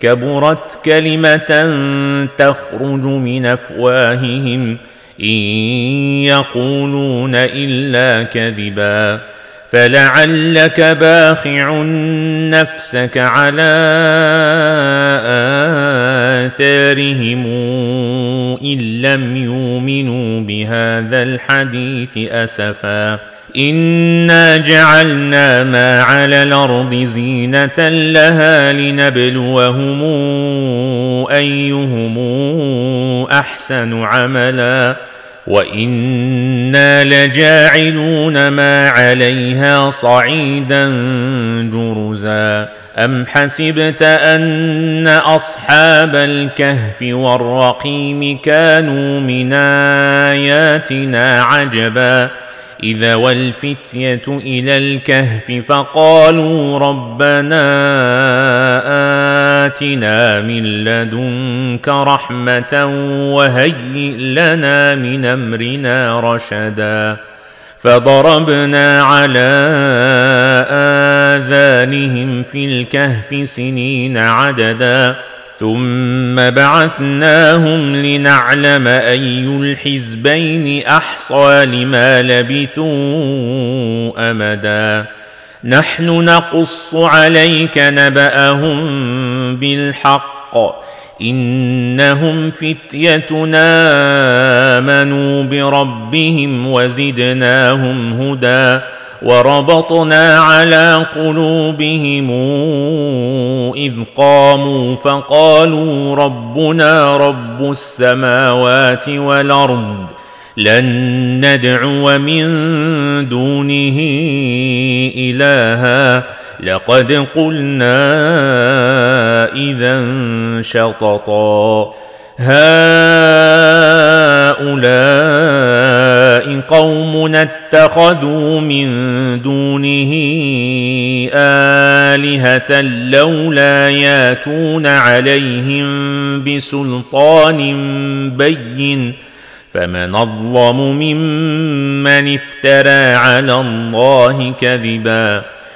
كبرت كلمة تخرج من أفواههم إن يقولون إلا كذبا. فلعلك باخع نفسك على آثارهم إن لم يؤمنوا بهذا الحديث أسفا. انا جعلنا ما على الأرض زينه لها لنبلوهم ايهم احسن عملا وأنا لجاعلون ما عليها صعيدا جرزا ام حسبت ان اصحاب الكهف والرقيم كانوا من اياتنا عجبا إذا والفتية إلى الكهف فقالوا ربنا آتنا من لدنك رحمة وهيئ لنا من أمرنا رشدا فضربنا على آذانهم في الكهف سنين عددا ثم بعثناهم لنعلم أي الحزبين أحصى لما لبثوا أمدا. نحن نقص عليك نبأهم بالحق. إنهم فتيتنا آمنوا بربهم وزدناهم هدى. وربطنا على قلوبهم إذ قاموا فقالوا ربنا رب السماوات والأرض لن ندعو من دونه إلها. لقد قلنا إذا شططا هؤلاء قومنا اتخذوا من دونه آلهة لولا ياتون عليهم بسلطان بين فمن أظلم ممن افترى على الله كذبا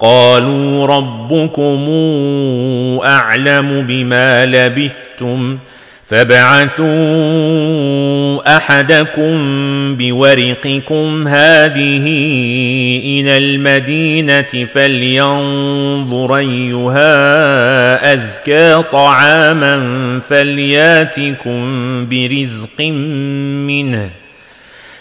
قالوا ربكم أعلم بما لبثتم فابعثوا أحدكم بورقكم هذه إلى المدينة فلينظر أيها أزكى طعاما فلياتكم برزق منه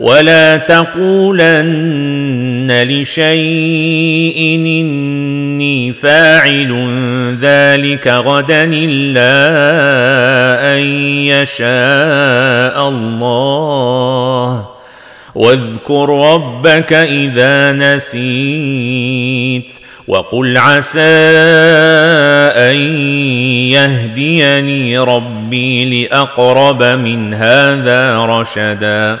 ولا تقولن لشيء اني فاعل ذلك غدا الا ان يشاء الله واذكر ربك اذا نسيت وقل عسى ان يهديني ربي لاقرب من هذا رشدا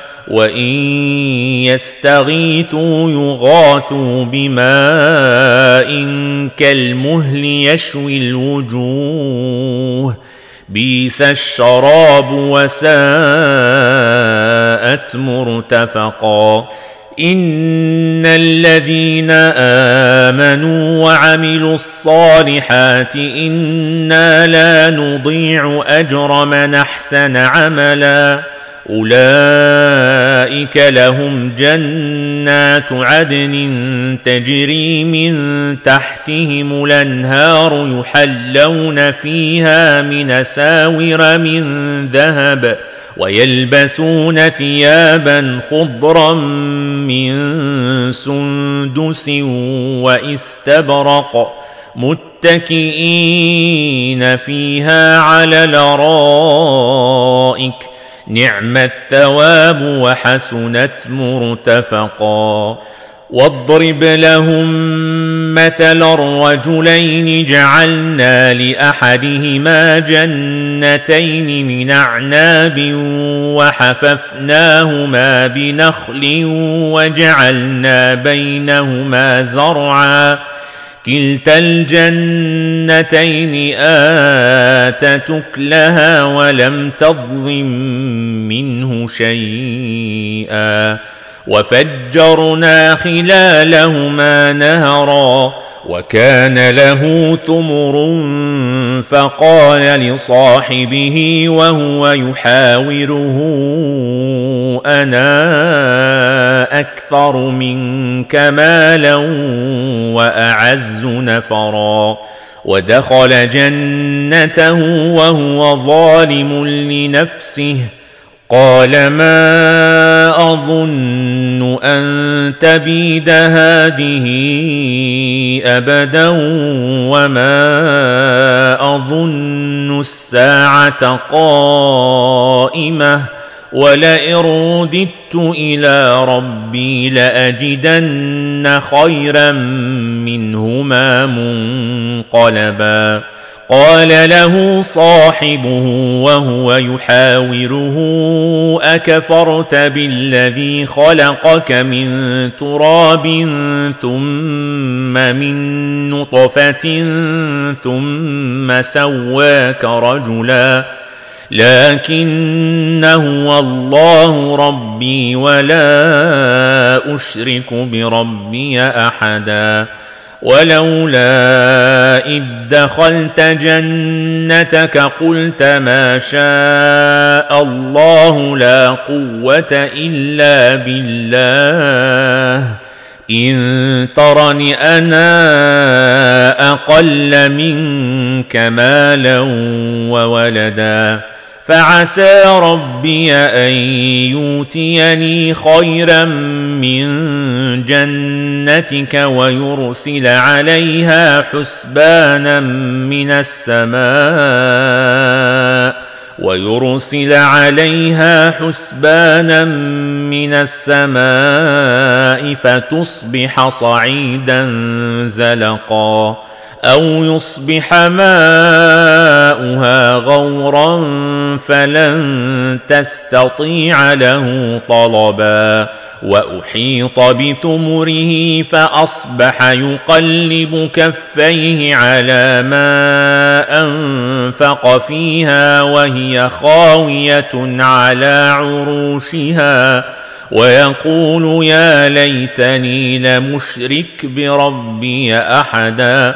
وان يستغيثوا يغاثوا بماء كالمهل يشوي الوجوه بيس الشراب وساءت مرتفقا ان الذين امنوا وعملوا الصالحات أنا لا نضيع اجر من احسن عملا أولئك لهم جنات عدن تجري من تحتهم الأنهار يحلون فيها من ساور من ذهب ويلبسون ثيابا خضرا من سندس وإستبرق متكئين فيها على الارائك نعم الثواب وحسنت مرتفقا. واضرب لهم مثل الرجلين جعلنا لأحدهما جنتين من أعناب وحففناهما بنخل وجعلنا بينهما زرعا. كلتا الجنتين آتت أكلها ولم تظلم منه شيئا وفجرنا خلالهما نهرا وكان له ثمر فقال لصاحبه وهو يحاوره أنا أكثر منك مالا وأعز نفرا ودخل جنته وهو ظالم لنفسه قال ما أظن أن تبيد هذه أبدا وما أظن الساعة قائمة ولئن رددت إلى ربي لأجدن خيرا منهما منقلبا. قال له صاحبه وهو يحاوره أكفرت بالذي خلقك من تراب ثم من نطفة ثم سواك رجلا. لكن هو الله ربي ولا أشرك بربي أحدا. ولولا إذ دخلت جنتك قلت ما شاء الله لا قوة إلا بالله. إن ترني أنا أقل منك مالا وولدا. فعسى ربي أن يؤتيني خيرا من جنتك ويرسل عليها حسبانا من السماء ويرسل عليها حسبانا من السماء فتصبح صعيدا زلقا أو يصبح ماؤها غورا فلن تستطيع له طلبا وأحيط بثمره فأصبح يقلب كفيه على ما أنفق فيها وهي خاوية على عروشها ويقول يا ليتني لمشرك بربي أحدا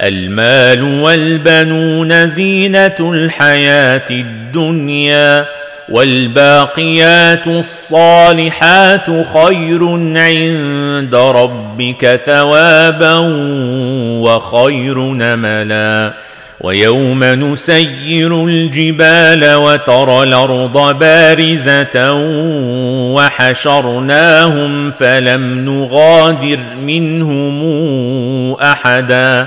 المال والبنون زينة الحياة الدنيا والباقيات الصالحات خير عند ربك ثوابا وخير نملا. ويوم نسير الجبال وترى الأرض بارزة وحشرناهم فلم نغادر منهم أحدا.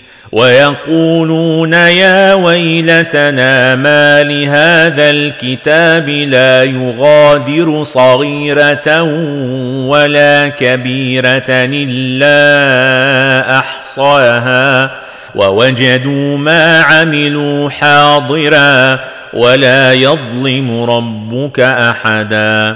ويقولون يا ويلتنا ما لهذا الكتاب لا يغادر صغيرة ولا كبيرة إلا أحصاها ووجدوا ما عملوا حاضرا ولا يظلم ربك أحدا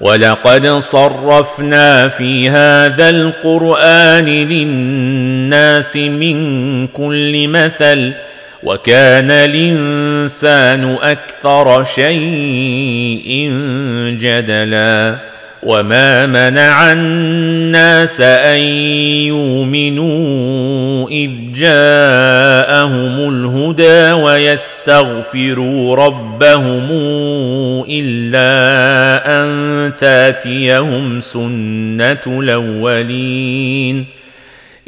ولقد صرفنا في هذا القرآن للناس من كل مثل وكان الإنسان أكثر شيء جدلا وما منع الناس أن يؤمنوا إذ جاءهم الهدى ويستغفروا ربهم الا ان تاتيهم سنه الاولين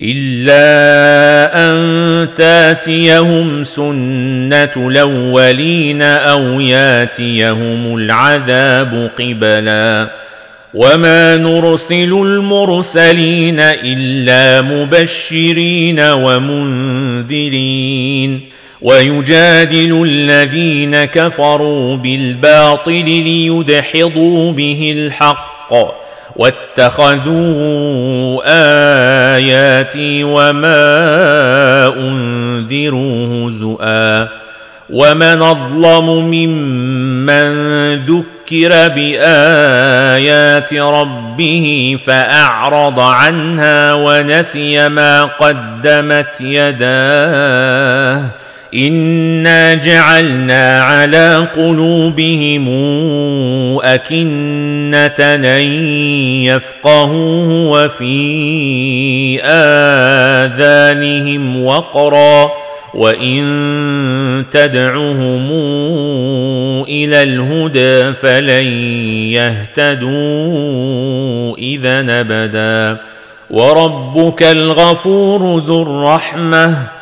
الا ان تاتيهم سنه الاولين أو ياتيهم العذاب قبلا وما نرسل المرسلين الا مبشرين ومنذرين ويجادل الذين كفروا بالباطل ليدحضوا به الحق واتخذوا آياتي وما أنذروا هزؤا ومن أظلم ممن ذكر بآيات ربه فأعرض عنها ونسي ما قدمت يداه انا جعلنا على قلوبهم اكنه ان يفقهوه وفي اذانهم وقرا وان تدعهم إلى الهدى فلن يهتدوا اذا ابدا وربك الغفور ذو الرحمه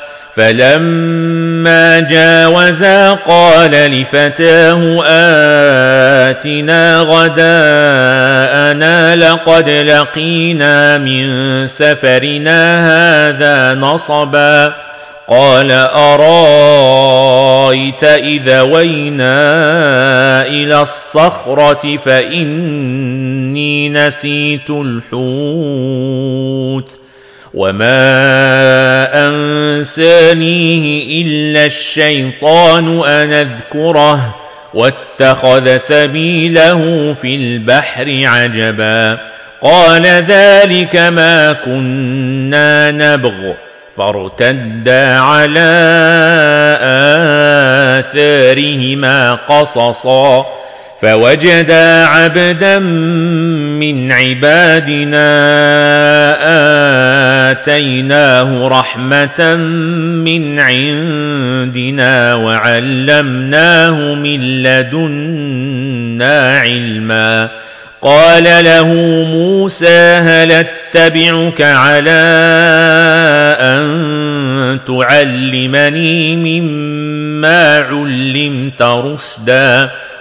فلما جاوزا قال لفتاه آتنا غداءنا لقد لقينا من سفرنا هذا نصبا قال أرأيت اذا وينا إلى الصخرة فإني نسيت الحوت وما انسانيه الا الشيطان ان اذكره واتخذ سبيله في البحر عجبا قال ذلك ما كنا نبغ فارتدا على آثارهما قصصا فوجدا عبدا من عبادنا آتيناه رحمة من عندنا وعلمناه من لدنا علما. قال له موسى هل أتبعك على أن تعلمني مما علمت رشدا؟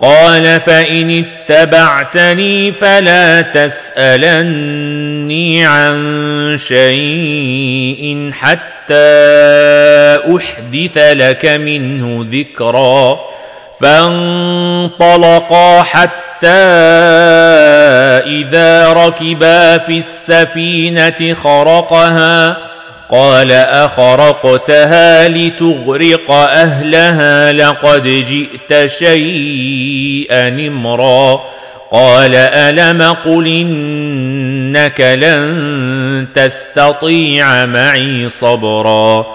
قال فإن اتبعتني فلا تسألني عن شيء حتى أحدث لك منه ذكرا فانطلقا حتى إذا ركبا في السفينة خرقها قال أخرقتها لتغرق أهلها لقد جئت شيئا إمرا. قال ألم قل إنك لن تستطيع معي صبرا.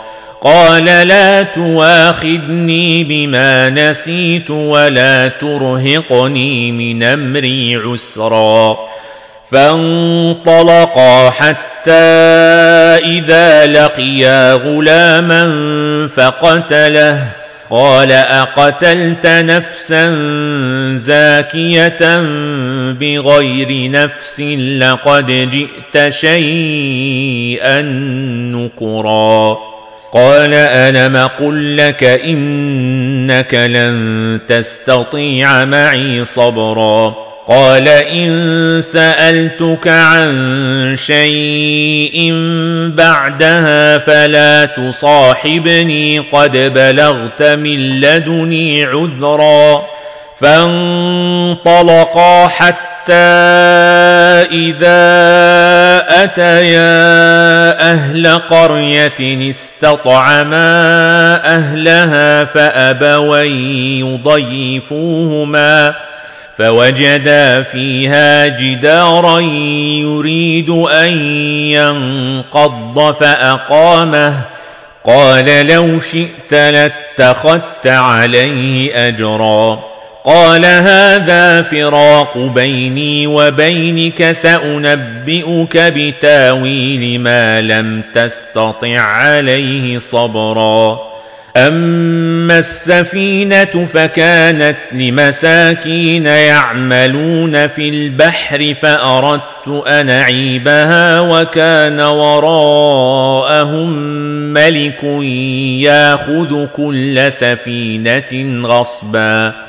قال لا تواخذني بما نسيت ولا ترهقني من أمري عسرا. فانطلقا حتى اذا لقيا غلاما فقتله قال اقتلت نفسا زاكيه بغير نفس لقد جئت شيئا نكرا قال الم قل لك انك لن تستطيع معي صبرا قال إن سألتك عن شيء بعدها فلا تصاحبني قد بلغت من لدني عذرا فانطلقا حتى إذا أتيا أهل قرية استطعما أهلها فأبوا يضيفوهما فوجدا فيها جدارا يريد أن ينقض فأقامه. قال لو شئت لاتخذت عليه أجرا. قال هذا فراق بيني وبينك سأنبئك بتاويل ما لم تستطع عليه صبرا. اما السفينه فكانت لمساكين يعملون في البحر فاردت ان اعيبها وكان وراءهم ملك ياخذ كل سفينه غصبا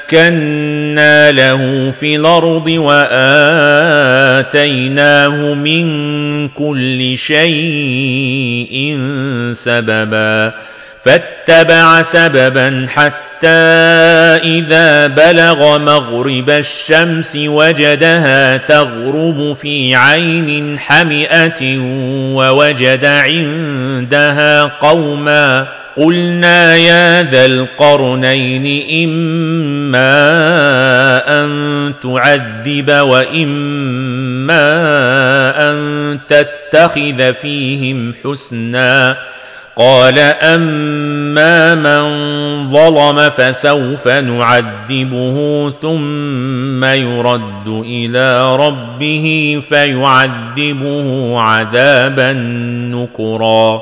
مكنا له في الأرض وآتيناه من كل شيء سببا فاتبع سببا حتى إذا بلغ مغرب الشمس وجدها تغرب في عين حمئة ووجد عندها قوما قلنا يا ذا القرنين إما أن تعذب وإما أن تتخذ فيهم حسنا. قال أما من ظلم فسوف نعذبه ثم يرد إلى ربه فيعذبه عذابا نكرا.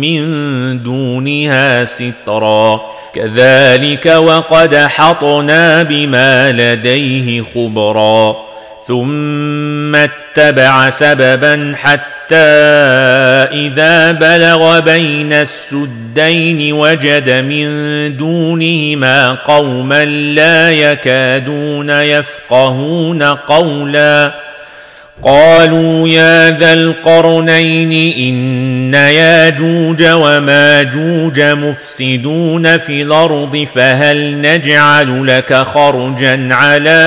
من دونها سترا. كذلك وقد حطنا بما لديه خبرا. ثم اتبع سببا حتى إذا بلغ بين السدين وجد من دونهما قوما لا يكادون يفقهون قولا. قالوا يا ذا القرنين إن ياجوج وماجوج مفسدون في الأرض فهل نجعل لك خرجا على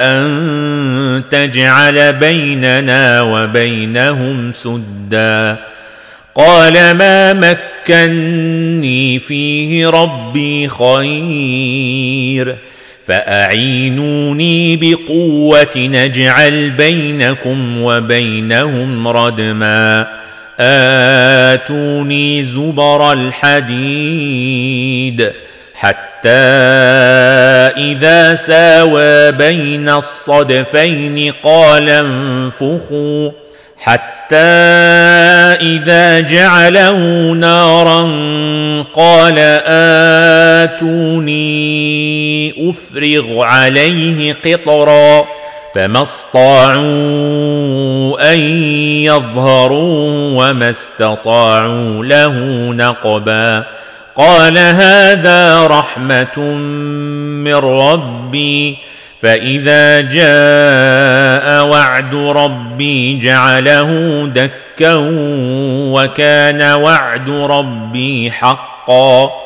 أن تجعل بيننا وبينهم سدا قال ما مكني فيه ربي خير فأعينوني بقوة نجعل بينكم وبينهم ردما. آتوني زبر الحديد حتى إذا ساوى بين الصدفين قال انفخوا. حتى إذا جعله نارا قال آتوني أفرغ عليه قطرا فما استطاعوا أن يظهروا وما استطاعوا له نقبا قال هذا رحمة من ربي فإذا جاء وعد ربي جعله دكا وكان وعد ربي حقا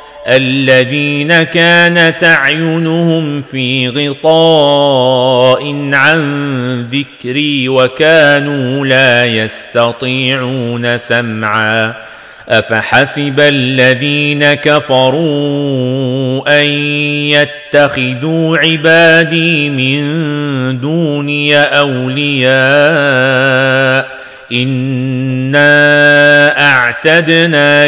الذين كانت أعينهم في غطاء عن ذكري وكانوا لا يستطيعون سمعا أفحسب الذين كفروا أن يتخذوا عبادي من دوني أولياء إنا أعتدنا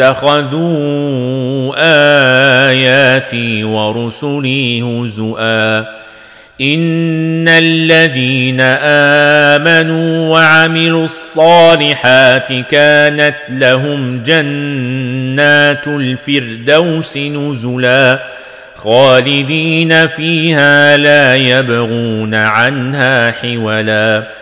واتخذوا آياتي ورسلي هزؤا. إن الذين آمنوا وعملوا الصالحات كانت لهم جنات الفردوس نزلا. خالدين فيها لا يبغون عنها حولا.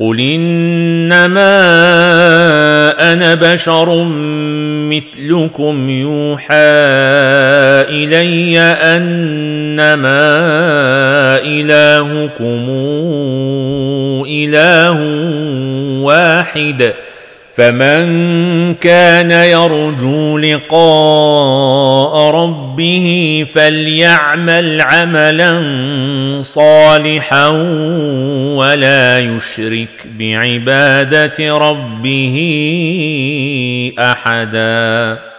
قل انما أنا بشر مثلكم يوحى الي انما الهكم اله واحد فمن كان يرجو لقاء ربه فليعمل عملا صالحا ولا يشرك بعبادة ربه أحدا.